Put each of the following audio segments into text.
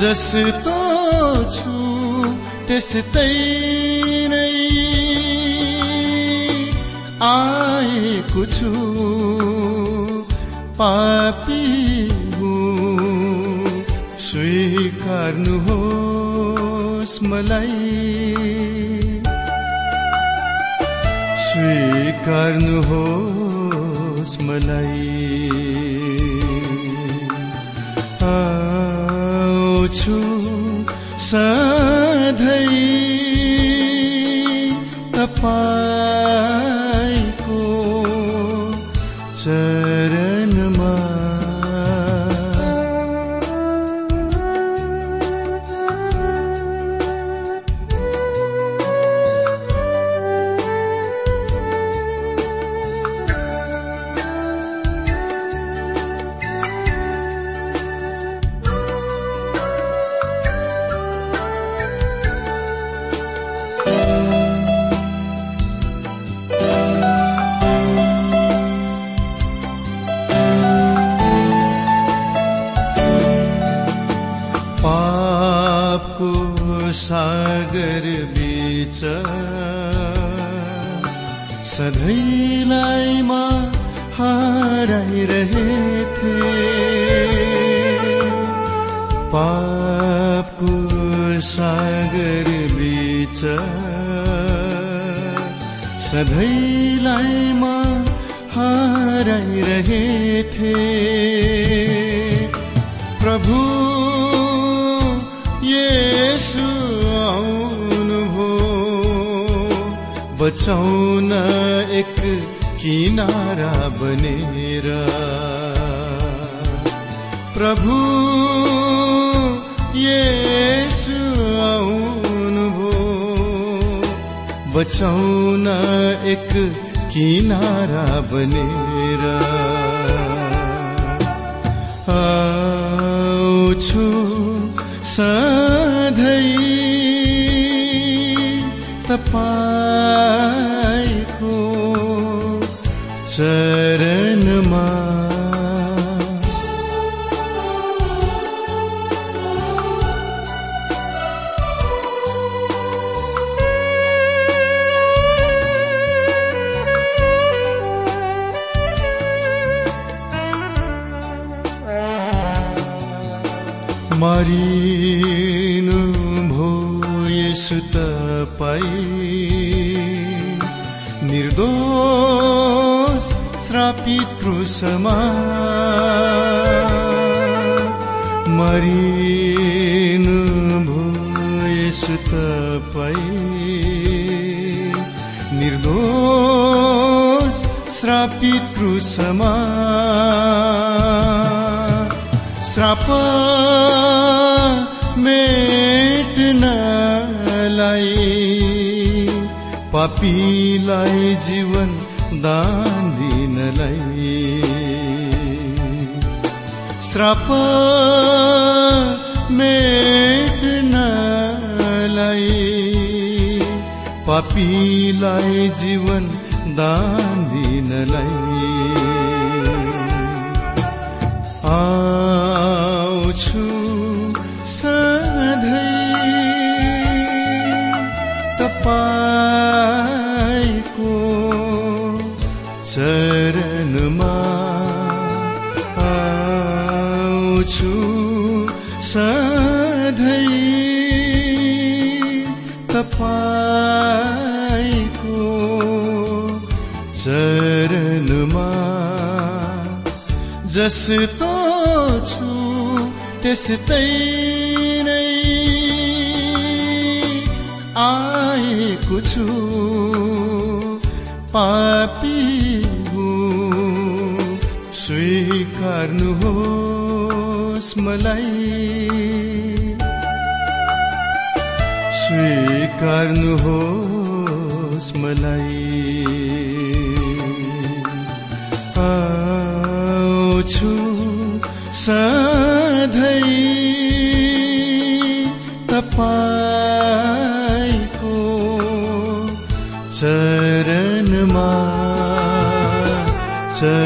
जस्तो छु त्यस्तै नै आएको छु। पापी हुँ स्वीकार्नुहोस् मलाई। स्वीकार्नुहोस् मलाई। आउँछु सधैँ तपाईँको प्रभु येसु आउनुभो बचाउन एक किनारा बनेर। प्रभु येसु आउनुभो बचाउन एक किनारा बनेर। आउँछु सधैँ तपाईँको चरणमा मरिनु भो यसु तपाईँ। निर्दोष श्रापित क्रुसमा मरिनु यसु तपाईँ। निर्दोष श्रापित क्रुसमा श्राप मेट्नलाई पापीलाई जीवन दान दिनलाई श्राप मेट्नलाई पापीलाई जीवन दान दिनलाई आउँछु सधैँ तपाईँको चरणमा आउँछु सधैँ जस्तो छु त्यस्तै नै आएको छु। पापी हुँ स्वीकार्नुहोस् मलाई। स्वीकार्नुहोस् मलाई। आउँछु सधैँ तपाईँको चरणमा चरणमा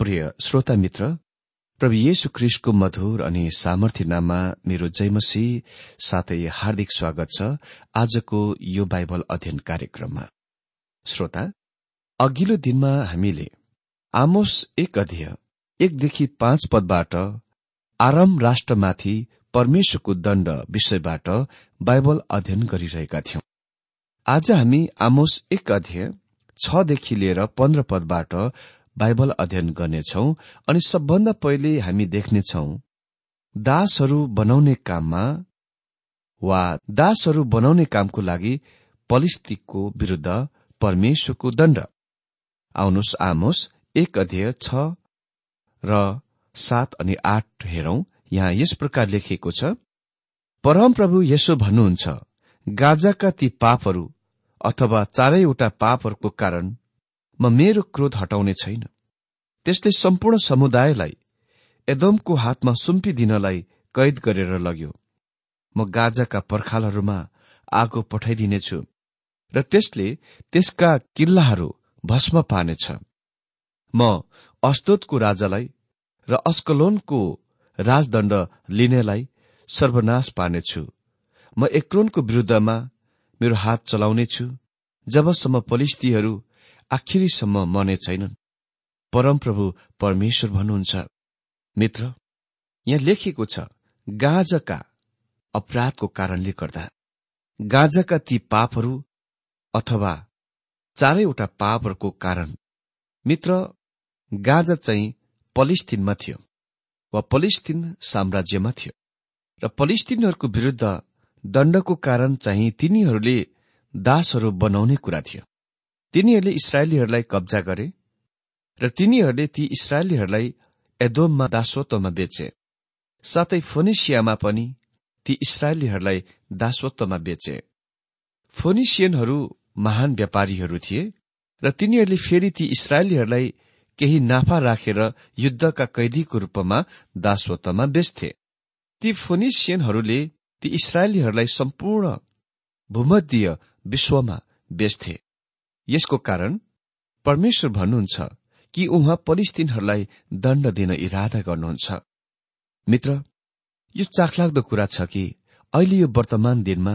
प्रिय श्रोता मित्र प्रभु येशु ख्रिस्टको मधुर अनि सामर्थ्य नाममा मेरो जयमसी साथै हार्दिक स्वागत छ आजको यो बाइबल अध्ययन कार्यक्रममा। श्रोता अघिल्लो दिनमा हामीले आमोस एक अध्यय एकदेखि पाँच पदबाट आराम राष्ट्रमाथि परमेश्वरको दण्ड विषयबाट बाइबल अध्ययन गरिरहेका थियौं। आज हामी आमोस एक अध्यय छदेखि लिएर पन्ध्र पदबाट बाइबल अध्ययन गर्नेछौ अनि सबभन्दा पहिले हामी देख्नेछौ दासहरू बनाउने काममा वा दासहरू बनाउने कामको लागि पलिस्तिकको विरूद्ध परमेश्वरको दण्ड। आउनुहोस् आमोस एक अध्यय छ र सात अनि आठ हेरौं। यहाँ यस प्रकार लेखिएको छ परमप्रभु यसो भन्नुहुन्छ गाजाका ती पापहरू अथवा चारैवटा पापहरूको कारण म मेरो क्रोध हटाउने छैन। त्यस्तै सम्पूर्ण समुदायलाई एदमको हातमा सुम्पिदिनलाई कैद गरेर लग्यो। म गाजाका पर्खालहरूमा आगो पठाइदिनेछु र त्यसले त्यसका किल्लाहरू भस्म पार्नेछ। म अस्तोदको राजालाई र अस्कलोनको राजदण्ड लिनेलाई सर्वनाश पार्नेछु। म एक्रोनको विरूद्धमा मेरो हात चलाउनेछु। जबसम्म पलिस्तीहरू आखिरीसम्म मर्ने छैनन्। परमप्रभु परमेश्वर भन्नुहुन्छ मित्र यहाँ लेखिएको छ गाजका अपराधको कारणले गर्दा। गाजाका ती पापहरू अथवा चारैवटा पापहरूको कारण। मित्र गाजा चाहिँ पलिस्तिनमा थियो वा पलिस्तिन साम्राज्यमा थियो र पलिस्तिनहरूको विरूद्ध दण्डको कारण चाहिँ तिनीहरूले दासहरू बनाउने कुरा थियो। तिनीहरूले इसरायलीहरूलाई कब्जा गरे र तिनीहरूले ती इसरायलीहरूलाई एदोममा दासत्वमा बेचे। साथै फोनिसियामा पनि ती इसरायलीहरूलाई दासत्वमा बेचे। फोनिसियनहरू महान व्यापारीहरू थिए र तिनीहरूले फेरि ती इसरायलीहरूलाई केही नाफा राखेर युद्धका कैदीको रूपमा दासत्वमा बेच्थे। ती फोनिसियनहरूले ती इसरायलीहरूलाई सम्पूर्ण भूमध्यय विश्वमा बेच्थे। यसको कारण परमेश्वर भन्नुहुन्छ कि उहाँ पलिस्तिनहरूलाई दण्ड दिन इरादा गर्नुहुन्छ। मित्र यो चाखलाग्दो कुरा छ कि अहिले यो वर्तमान दिनमा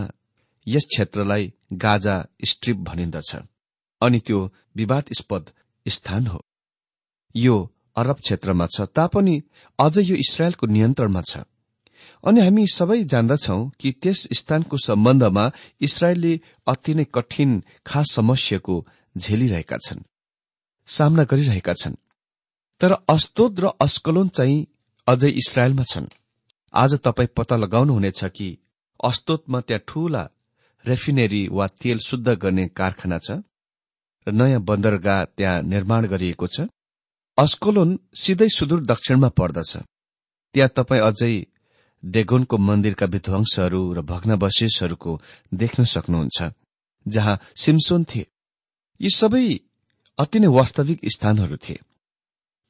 यस क्षेत्रलाई गाजा स्ट्रिप भनिन्दछ अनि त्यो विवादस्पद स्थान हो। यो अरब क्षेत्रमा छ तापनि अझ यो इसरायलको नियन्त्रणमा छ। अनि हामी सबै जान्दछौ कि त्यस स्थानको सम्बन्धमा इसरायलले अति नै कठिन खास समस्याको झेलिरहेका छन् सामना गरिरहेका छन्। तर अस्तोद र अस्कलोन चाहिँ अझै इसरायलमा छन्। आज तपाईँ पत्ता लगाउनुहुनेछ कि अस्तोदमा त्यहाँ ठूला रेफिनेरी वा तेल शुद्ध गर्ने कारखाना छ र नयाँ बन्दरगाह त्यहाँ निर्माण गरिएको छ। अस्कोलोन सिधै सुदूर दक्षिणमा पर्दछ। त्यहाँ तपाईँ अझै डेगोनको मन्दिरका विध्वंसहरू र भग्नावशेषहरूको देख्न सक्नुहुन्छ जहाँ सिमसोन थिए। यी सबै अति नै वास्तविक स्थानहरू थिए।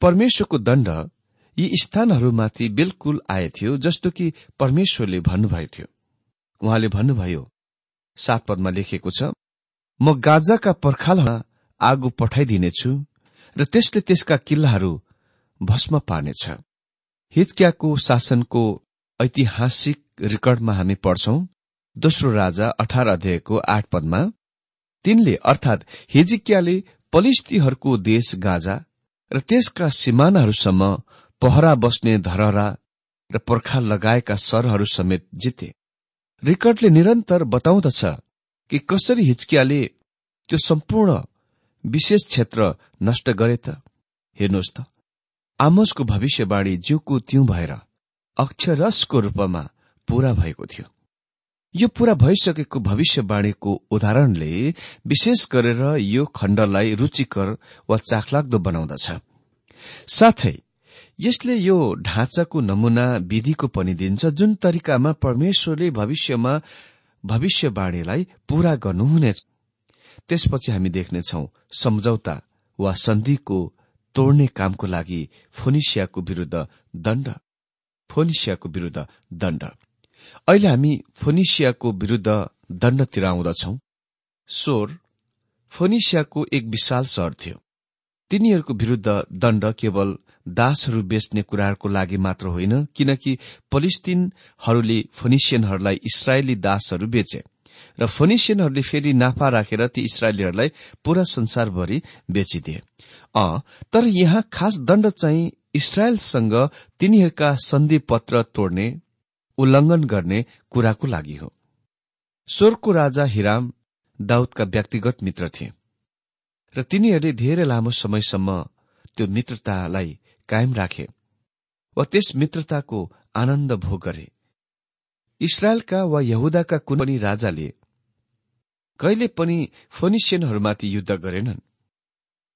परमेश्वरको दण्ड यी स्थानहरूमाथि बिल्कुल आएथ्यो जस्तो कि परमेश्वरले भन्नुभएको थियो। उहाँले भन्नुभयो सात पदमा लेखिएको छ म गाजाका पर्खालमा आगो पठाइदिनेछु र त्यसले त्यसका किल्लाहरू भस्म पार्नेछ। हिचक्याको शासनको ऐतिहासिक रेकर्डमा हामी पढ्छौं दोस्रो राजा अठार अध्यायको आठ पदमा तिनले अर्थात हिजिकियाले पलिस्तीहरूको देश गाजा र त्यसका सिमानाहरूसम्म पहरा बस्ने धरहरा र पर्खाल लगाएका सरहरू समेत जिते। रेकर्डले निरन्तर बताउँदछ कि कसरी हिचकियाले त्यो सम्पूर्ण विशेष क्षेत्र नष्ट गरे त। हेर्नुहोस् त आमोसको भविष्यवाणी ज्यूको त्यौं भएर अक्षरसको रूपमा पूरा भएको थियो। यो पूरा भइसकेको भविष्यवाणीको उदाहरणले विशेष गरेर यो खण्डलाई रुचिकर वा चाखलाग्दो बनाउँदछ। साथै यसले यो ढाँचाको नमूना विधिको पनि दिन्छ जुन तरिकामा परमेश्वरले भविष्यमा भविष्यवाणीलाई पूरा गर्नुहुनेछ। त्यसपछि हामी देख्नेछौ सम्झौता वा सन्धिको तोड्ने कामको लागि फोनिसियाको विरूद्ध दण्ड। फोनिसियाको विरूद्ध दण्ड। अहिले हामी फोनिसियाको विरूद्ध दण्डतिर आउँदछौ सोर फोनिसियाको एक विशाल सहर थियो। तिनीहरूको विरूद्ध दण्ड केवल दासहरू बेच्ने कुराहरूको लागि मात्र होइन किनकि पलिस्तिनहरूले फोनिसियनहरूलाई इसरायली दासहरू बेचे। र फोनिसियनहरूले फेरि नाफा राखेर ती इसरायलीहरूलाई पूरा संसारभरि बेचिदिए। अ तर यहाँ खास दण्ड चाहिँ इसरायलसँग तिनीहरूका सन्धि पत्र तोड्ने उल्लंघन गर्ने कुराको लागि हो। स्वर्गको राजा हिराम दाउदका व्यक्तिगत मित्र थिए र तिनीहरूले धेरै लामो समयसम्म त्यो मित्रतालाई कायम राखे वा त्यस मित्रताको आनन्द भोग गरे। इसरायलका वा यहुदाका कुनै पनि राजाले कहिले पनि फोनिसियनहरूमाथि युद्ध गरेनन्।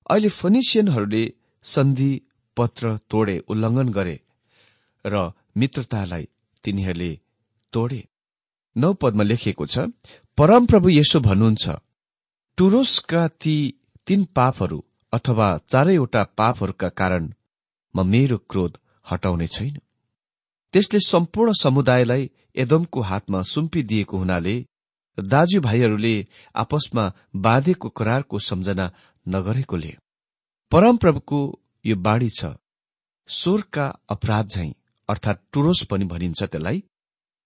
अहिले फोनिसियनहरूले सन्धि पत्र तोडे उल्लंघन गरे र मित्रतालाई तिनीहरूले तोडे। नौ पदमा लेखिएको छ परमप्रभु यसो भन्नुहुन्छ टुरोसका ती तीन पापहरू अथवा चारैवटा पापहरूका कारण म मेरो क्रोध हटाउने छैन। त्यसले सम्पूर्ण समुदायलाई एदमको हातमा सुम्पिदिएको हुनाले दाजुभाइहरूले आपसमा बाँधेको करारको सम्झना नगरेकोले। परमप्रभुको यो बाणी छ स्वरका अपराध झै अर्थात टुरोस पनि भनिन्छ त्यसलाई।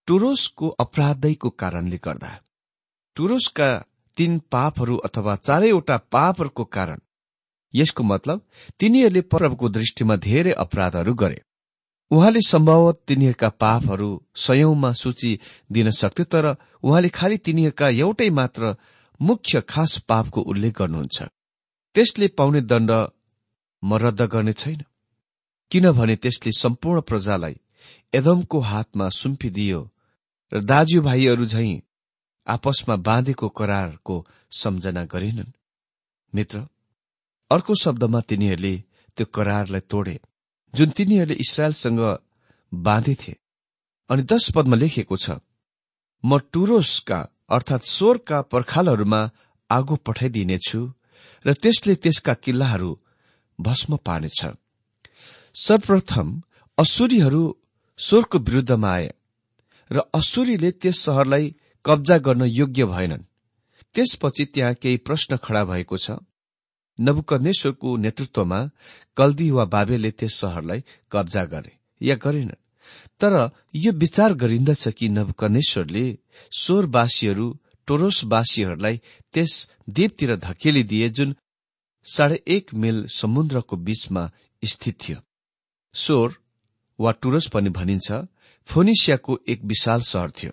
टुरोसको अपराधैको कारणले गर्दा टुरोसका तीन पापहरू अथवा चारैवटा पापहरूको कारण यसको मतलब तिनीहरूले परमको दृष्टिमा धेरै अपराधहरू गरे। उहाँले सम्भवत तिनीहरूका पापहरू सयौंमा सूची दिन सक्थ्यो तर उहाँले खालि तिनीहरूका एउटै मात्र मुख्य खास पापको उल्लेख गर्नुहुन्छ। त्यसले पाउने दण्ड म रद्द गर्ने छैन किनभने त्यसले सम्पूर्ण प्रजालाई एदमको हातमा सुम्पिदियो र दाजुभाइहरू झै आपसमा बाँधेको करारको सम्झना गरेनन्। मित्र अर्को शब्दमा तिनीहरूले त्यो करारलाई तोडे। जुन तिनीहरूले इसरायलसँग बाँधेथे अनि दश पदमा लेखिएको छ म टुरोसका अर्थात स्वरका पर्खालहरूमा आगो पठाइदिनेछु र त्यसले त्यसका किल्लाहरू भस्म पार्नेछ। सर्वप्रथम असुरीहरू स्वरको विरूद्धमा आए र असुरीले त्यस सहरलाई कब्जा गर्न योग्य भएनन्। त्यसपछि त्यहाँ केही प्रश्न खड़ा भएको छ। नबुकनेश्वरको नेतृत्वमा कल्दी वा बाबेले त्यस सहरलाई कब्जा गरे या गरेनन् तर यो विचार गरिन्दछ कि नबुकनेश्वरले सोरवासीहरू टोरोसवासीहरूलाई त्यस द्वीपतिर धकेलिदिए जुन साढे एक मिल समुद्रको बीचमा स्थित थियो। सोर वा टुरोस पनि भनिन्छ फोनिसियाको एक विशाल सहर थियो।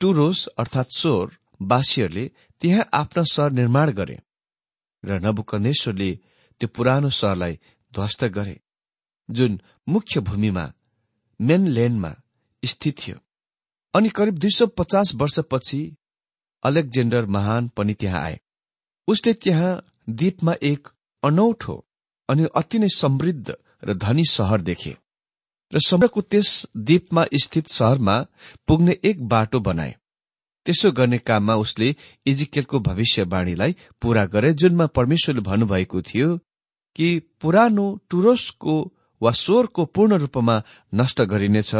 टुरोस अर्थात सोर वासीहरूले त्यहाँ आफ्ना सहर निर्माण गरे। र नबुकनेश्वरले त्यो पुरानो सहरलाई ध्वस्त गरे जुन मुख्य भूमिमा मेनल्याण्डमा स्थित थियो। अनि करिब दुई सौ पचास वर्षपछि अलेक्जेन्डर महान पनि त्यहाँ आए। उसले त्यहाँ द्वीपमा एक अनौठो अनि अति नै समृद्ध र धनी सहर देखे र समुद्रको त्यस द्वीपमा स्थित सहरमा पुग्ने एक बाटो बनाए। त्यसो गर्ने काममा उसले इजिकेलको भविष्यवाणीलाई पूरा गरे जुनमा परमेश्वरले भन्नुभएको थियो कि पुरानो टुरोसको वा स्वरको पूर्ण रूपमा नष्ट गरिनेछ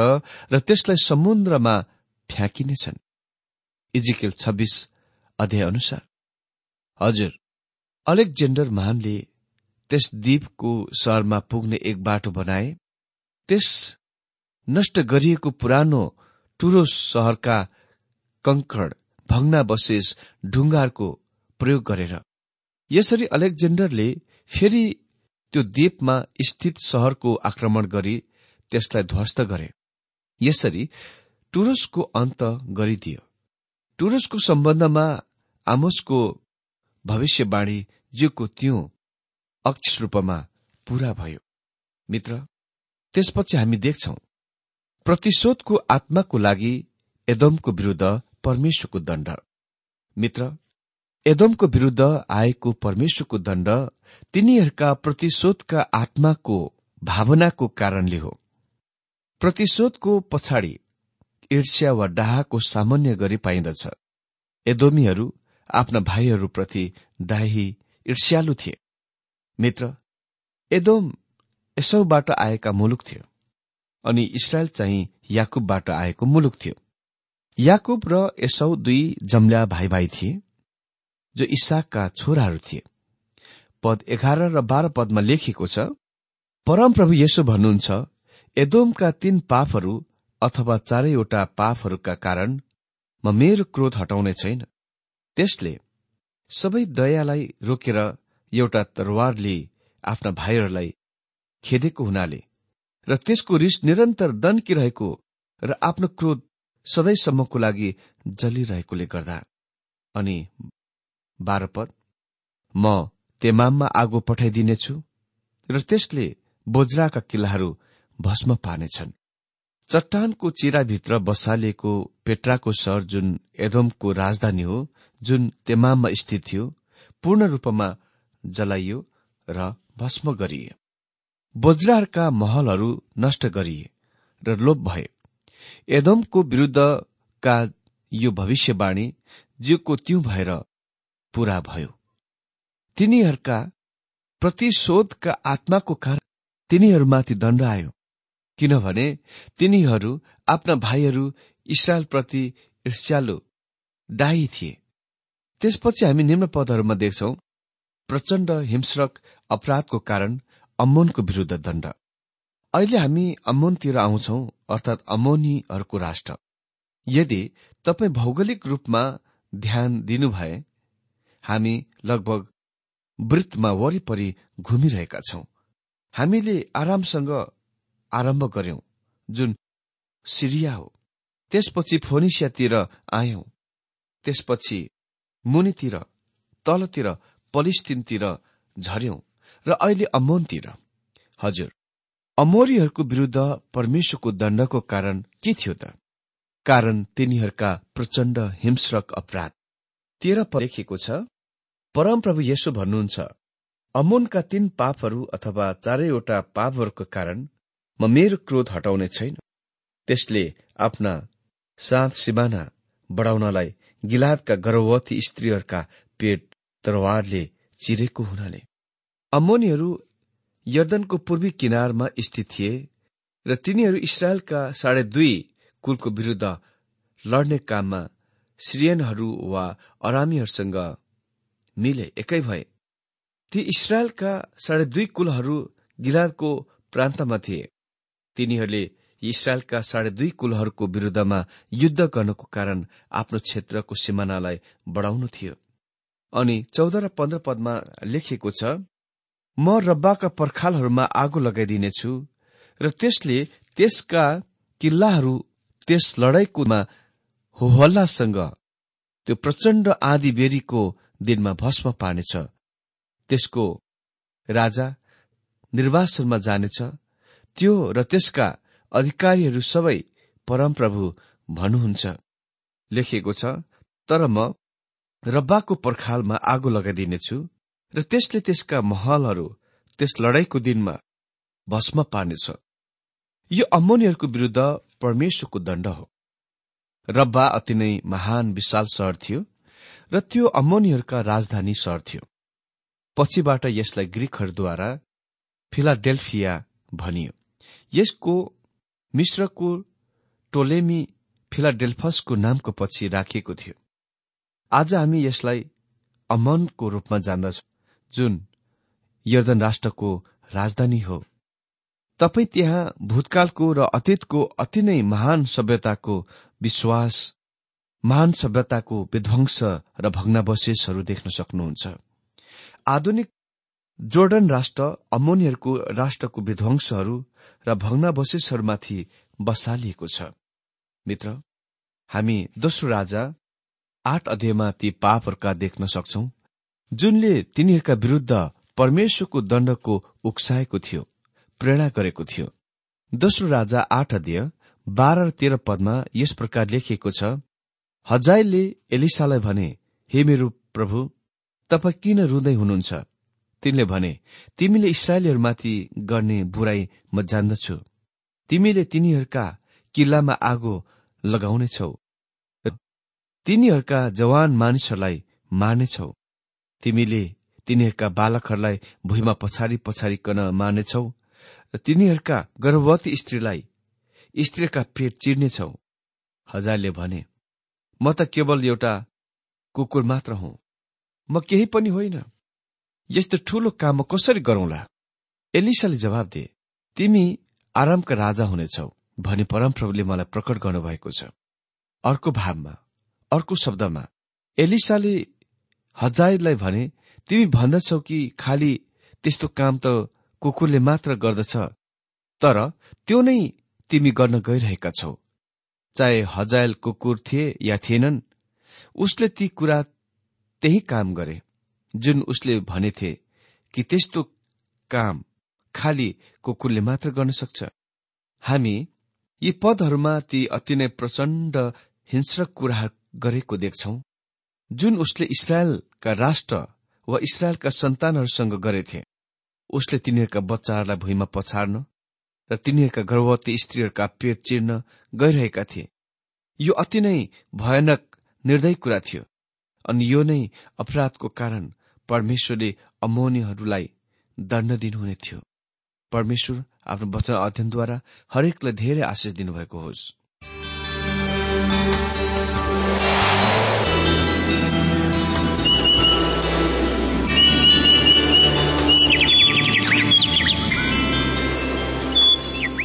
र त्यसलाई समुद्रमा फ्याँकिनेछन्। इजिकेल छब्बीस अध्याय अनुसार। हजुर अलेक्जेन्डर महानले त्यस द्वीपको सहरमा पुग्ने एक बाटो बनाए। त्यस नष्ट गरिएको पुरानो टुरोस सहरका कंकड भग्नावशेष ढुङ्गाहरूको प्रयोग गरेर। यसरी अलेक्जेन्डरले फेरि त्यो द्वीपमा स्थित सहरको आक्रमण गरी त्यसलाई ध्वस्त गरे। यसरी टुरसको अन्त गरिदियो। टुरसको सम्बन्धमा आमोसको भविष्यवाणी जिउको त्यो अक्षर रूपमा पूरा भयो। मित्र त्यसपछि हामी देख्छौ प्रतिशोधको आत्माको लागि एदमको विरूद्ध परमेश्वरको दण्ड। मित्र एदमको विरूद्ध आएको परमेश्वरको दण्ड तिनीहरूका प्रतिशोधका आत्माको भावनाको कारणले हो। प्रतिशोधको पछाडि ईर्ष्या वा डाहाको सामान्य गरी पाइन्दछ एदोमीहरू आफ्ना भाइहरूप्रति डाही ईर्ष्यालु थिए। मित्र एदोम यसौबाट आएका मुलुक थियो अनि इसरायल चाहिँ याकुबबाट आएको मुलुक थियो। याकुब र यसौ दुई जम्ल्या भाइ भाइ थिए जो इसाकका छोराहरू थिए। पद एघार र बाह्र पदमा लेखिएको छ परमप्रभु यसो भन्नुहुन्छ एदोमका तीन पापहरू अथवा चारैवटा पापहरूका कारण म मेरो क्रोध हटाउने छैन। त्यसले सबै दयालाई रोकेर एउटा तरवारले आफ्ना भाइहरूलाई खेदेको हुनाले र त्यसको रिस निरन्तर दन्किरहेको र आफ्नो क्रोध सधैँसम्मको लागि जलिरहेकोले गर्दा। अनि बाह्रपद म तेमाममा आगो पठाइदिनेछु र त्यसले बोजराका किल्लाहरू भस्म पार्नेछन्। चट्टानको चिराभित्र बसालिएको पेट्राको सहर जुन एदोमको राजधानी हो जुन तेमाममा स्थित थियो पूर्ण रूपमा जलाइयो र भस्म गरिए। बोजराहरूका महलहरू नष्ट गरिए र लोप भए। एदोमको विरूद्धका यो भविष्यवाणी जिउको त्यौं भएर पूरा भयो। तिनीहरूका प्रतिशोधका आत्माको कारण तिनीहरूमाथि दण्ड आयो किनभने तिनीहरू आफ्ना भाइहरू इसरायलप्रति ईर्ष्यालु डाही थिए। त्यसपछि हामी निम्न पदहरूमा देख्छौ प्रचण्ड हिंस्रक अपराधको कारण अम्मोनको विरूद्ध दण्ड। अहिले हामी अम्मोनतिर आउँछौ अर्थात् अम्मोनीहरूको राष्ट्र। यदि तपाईँ भौगोलिक रूपमा ध्यान दिनुभए हामी लगभग वृत्तमा वरिपरि घुमिरहेका छौं। हामीले आरामसँग आरम्भ गर्यौं जुन सिरिया हो। त्यसपछि फोनिसियातिर आयौं। त्यसपछि मुनितिर तलतिर पलिस्टिनतिर झर्यौं र अहिले अमोनतिर। हजुर अमोरीहरूको विरूद्ध परमेश्वरको दण्डको कारण के थियो त? कारण तिनीहरूका प्रचण्ड हिंस्रक अपराध। तेह्र लेखिएको छ परमप्रभु यसो भन्नुहुन्छ अमोनका तीन पापहरू अथवा चारैवटा पापहरूको कारण म मेरो क्रोध हटाउने छैन। त्यसले आफ्ना सात सिमाना बढाउनलाई गिलादका गर्भवती स्त्रीहरूका पेट तरवारले चिरेको हुनाले। अमोनीहरू यर्दनको पूर्वी किनारमा स्थित थिए र तिनीहरू इसरायलका साढे दुई कुलको विरूद्ध लड्ने काममा सिरियनहरू वा अरामीहरूसँग मिले एकै भए। ती इसरायलका साढे दुई कुलहरू गिलादको प्रान्तमा थिए। तिनीहरूले इसरायलका साढे दुई कुलहरूको विरूद्धमा युद्ध गर्नको कारण आफ्नो क्षेत्रको सिमानालाई बढाउनु थियो। अनि चौध र पन्ध्र पदमा लेखिएको छ म रब्बाका पर्खालहरूमा आगो लगाइदिनेछु र त्यसले त्यसका किल्लाहरू त्यस लडाईकोमा होहल्लासँग त्यो प्रचण्ड आँधी बेरीको दिनमा भस्म पार्नेछ। त्यसको राजा निर्वासनमा जानेछ। त्यो र त्यसका अधिकारीहरू सबै परमप्रभु भन्नुहुन्छ। लेखिएको छ तर म रब्बाको पर्खालमा आगो लगाइदिनेछु। र त्यसले त्यसका महलहरू त्यस लडाईँको दिनमा भस्म पार्नेछ। यो अम्मोनीहरूको विरूद्ध परमेश्वरको दण्ड हो। रब्बा अति नै महान विशाल शहर थियो र त्यो अम्मोनीहरूका राजधानी शहर थियो। पछिबाट यसलाई ग्रिकहरूद्वारा फिलाडेल्फिया भनियो। यसको मिश्रको टोलेमी फिलाडेल्फसको नामको पछि राखिएको थियो। आज हामी यसलाई अमनको रूपमा जान्दछौ। जुन यर्दन राष्ट्रको राजधानी हो। तपाई त्यहाँ भूतकालको र अतीतको अति नै महान सभ्यताको विश्वास महान सभ्यताको विध्वंस र भग्नावशेषहरू देख्न सक्नुहुन्छ। आधुनिक जोर्डन राष्ट्र अमोनियरको राष्ट्रको विध्वंसहरू र भग्नावशेषहरूमाथि बसालिएको छ। मित्र हामी दोस्रो राजा आठ अध्ययमा ती पापहरूका देख्न सक्छौ। जुनले तिनीहरूका विरूद्ध परमेश्वरको दण्डको उक्साएको थियो प्रेरणा गरेको थियो। दोस्रो राजा आठ अध्यय बाह्र र तेह्र पदमा यस प्रकार लेखिएको छ हजाइलले एलिसालाई भने हे मेरो प्रभु तपाईँ किन रुँदै हुनुहुन्छ? तिनले भने तिमीले इसरायलीहरूमाथि गर्ने बुराई म जान्दछु। तिमीले तिनीहरूका किल्लामा आगो लगाउनेछौ। तिनीहरूका जवान मानिसहरूलाई मार्नेछौ। तिमीले तिनीहरूका बालकहरूलाई भुइँमा पछाडि पछाडिकन मार्नेछौ र तिनीहरूका गर्भवती स्त्रीलाई स्त्रीका पेट चिर्नेछौ। हजारले भने म त केवल एउटा कुकुर मात्र हुँ। म केही पनि होइन। यस्तो ठूलो काम म कसरी गरौंला? एलिसाले जवाब दिए तिमी आरामका राजा हुनेछौ भनी परमप्रभुले मलाई प्रकट गर्नुभएको छ। अर्को भावमा अर्को शब्दमा एलिसाले हजारलाई भने तिमी भन्दछौ कि खालि त्यस्तो काम त कुकुरले मात्र गर्दछ तर त्यो नै तिमी गर्न गइरहेका छौ। चाहे हजायल कुकुर थिए या थिएनन् उसले ती कुरा त्यही काम गरे जुन उसले भनेथे कि त्यस्तो काम खालि कुकुरले मात्र गर्न सक्छ। हामी यी पदहरूमा ती अति नै प्रचण्ड हिंस्रक कुरा गरेको देख्छौ। जुन उसले इसरायलका राष्ट्र वा इसरायलका सन्तानहरूसँग गरेथे उसले तिनीहरूका बच्चाहरूलाई भुइँमा पछाड्न र तिनीहरूका गर्भवती स्त्रीहरूका पेट चिर्न गइरहेका थिए। यो अति नै भयानक निर्दय कुरा थियो अनि यो नै अपराधको कारण परमेश्वरले अमोनीहरूलाई दण्ड दिनुहुने थियो। परमेश्वर आफ्नो वचन अध्ययनद्वारा हरेकलाई धेरै आशिष दिनुभएको होस्। Thank you.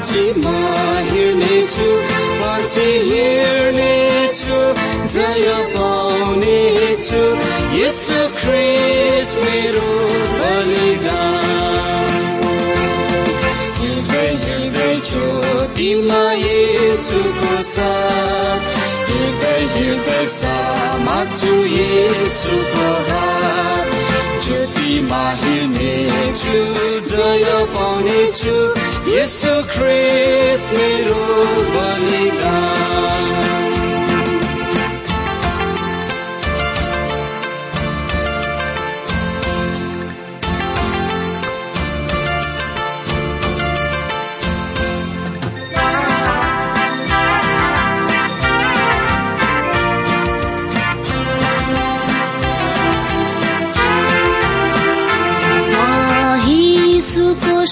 पछि म हेर्नेछु पछि हेर्नेछु जय पाउनेछु यसो ख्रिस मेरो बलिदान। हिँड्दै हिँड्दै ज्योतिमा यसुको साथ। हिँड्दै हिँड्दै समात्छु यसुको हात। ज्योतिमा हिँड्नेछु जय पाउनेछु यसो ख्रिस मेरो बलिदान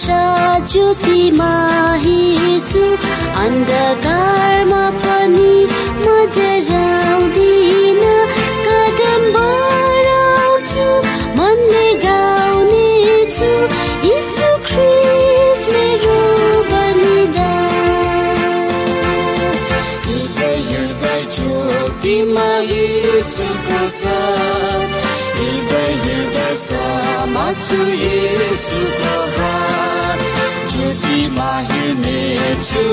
ज्योतिमा हेर्छु अन्धकारमा पनि म डराउँदिन कदम बढाउँछु मनले गाउनेछु। यीशु ख्रिस मेरो बलिदान साथ। येशुको हात ज्योतिमा हिँड्नेछु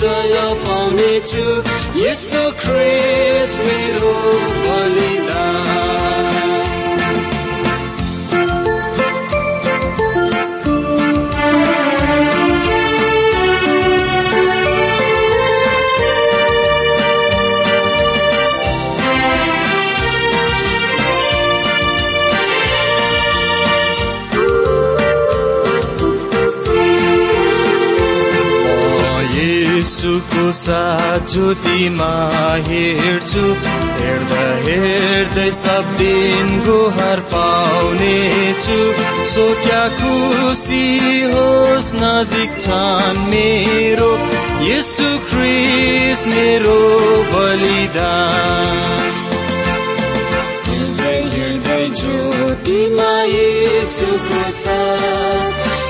जय पाउनेछु यसो ख्रिस मेरो बलिदान यसुको साथ ज्योतिमा हेर्छु। हेर्दा हेर्दै सब दिन गुहार पाउनेछु। सो क्या खुसी होस् नजिक छन् मेरो। यसु ख्रिस मेरो बलिदान। हृदय ज्योतिमा यसुको साथ।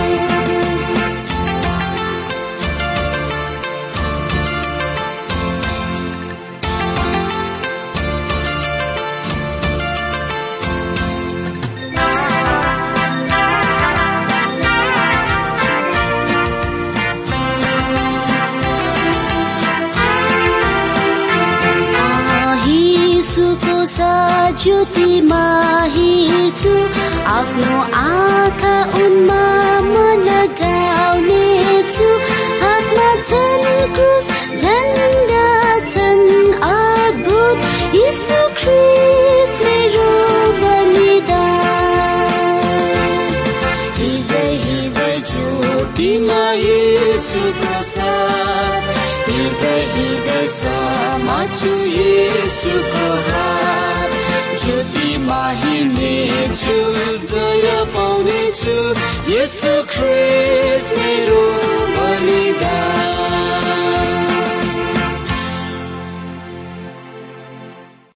आफ्नो आँखा उनमा म लगाउनेछु हातमा छन् क्रुस झन्डा छन् अद्भुत। यीशु ख्रिस्ट मेरो बलिदान। हृदय हृदय ज्योतिमा येशुको साथ। हृदय हृदय समात्छु येशुको माहिने छु जय पाउने छु यसो ख्रिस मेरो बलिदान